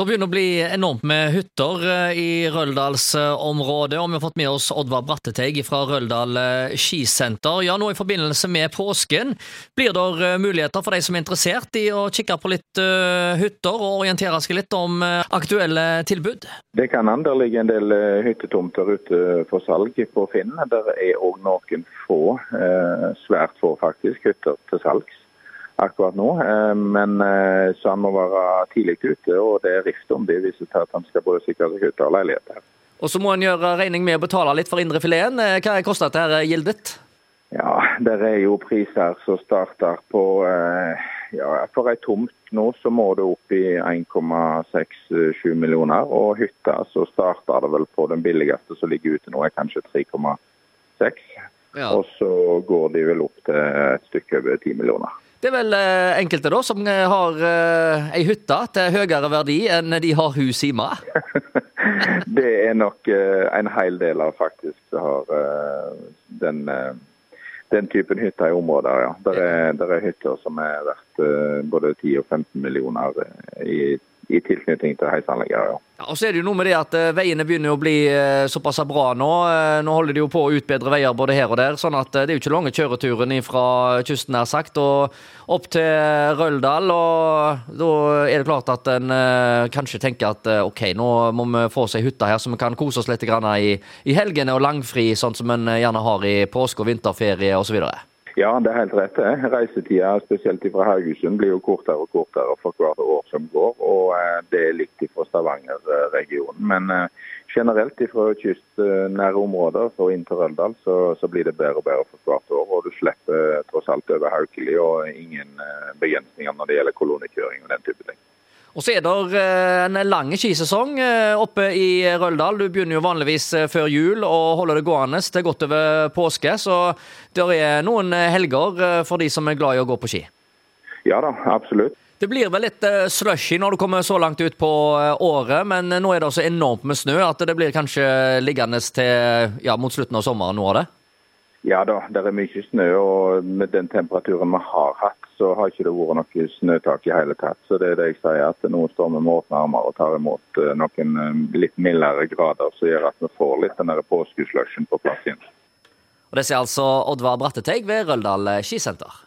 Det begynner å bli enormt med hytter eh, i Røldalsområdet, og vi har fått med oss Oddvar Bratteteig fra Røldal eh, skisenter. Ja, nå i forbindelse med påsken, blir det eh, muligheter for de som er interessert i å kikke på litt hytter og orientere seg litt om aktuelle tilbud? Det kan an. Det en del hyttetomter ute for salg på Finn. Der er òg noen få, svært få faktisk, hytter til salgs akkurat nå. Eh, men eh, så han må være tidlig ute, og det er rift om det hvis at han skal både sikre seg hytte og leilighet her. Og så må han gjøre regning med å betale litt for indrefileten. Eh, hva koster dette, Gildet? Ja, det er jo priser som starter på ja, For ei tomt nå så må det opp i 1,67 millioner. Og hytta så starter det vel på den billigste som ligger ute nå, er kanskje 3,6. Ja. Og så går de vel opp til et stykke over 10 millioner. Det er vel eh, enkelte da som eh, har eh, ei hytte til høyere verdi enn de har hus hjemme? det er nok eh, en hel del av faktisk som har den, den, typen hytter i området, ja. Det er, er, hytter som er verdt både 10 og 15 millioner i i tilknytning til heisanlegget. Ja. Ja, og så er det jo noe med det at uh, Veiene begynner å bli uh, såpass bra nå. Uh, nå holder de jo på å utbedre veier både her og der. sånn at det er jo ikke lange kjøreturen fra kysten nær sagt og opp til Røldal. og Da er det klart at en kanskje tenker at OK, nå må vi få oss ei hytte her så vi kan kose oss litt i, i helgene og langfri, sånn som en gjerne har i påske og vinterferie osv. Ja, det er helt rett. Reisetida spesielt fra Haugesund blir jo kortere og kortere for hvert år som går. Og eh, det er likt fra Stavanger-regionen. Men eh, generelt fra kystnære områder og inn til Røldal så, så, blir det bedre og bedre for hvert år. Og du slipper tross alt over Haukeli og ingen eh, begrensninger når det gjelder kolonnekjøring og den type ting. Og så er det eh, en lang skisesong eh, oppe i Røldal. Du begynner jo vanligvis eh, før jul og holder det gående til godt over påske. Så det er noen helger for de som er glad i å gå på ski. Ja da, absolutt. Det blir vel litt slushy når du kommer så langt ut på året, men nå er det så enormt med snø at det blir kanskje liggende til ja, mot slutten av sommeren nå av det? Ja da, det er mye snø. Og med den temperaturen vi har hatt, så har ikke det vært noe snøtak i hele tatt. Så det er det jeg sier, at nå står vi med åpne armer og tar imot eh, noen eh, litt mildere grader som gjør at vi får litt den påskeslushen på plass igjen. Og Det sier altså Oddvar Bratteteig ved Røldal skisenter.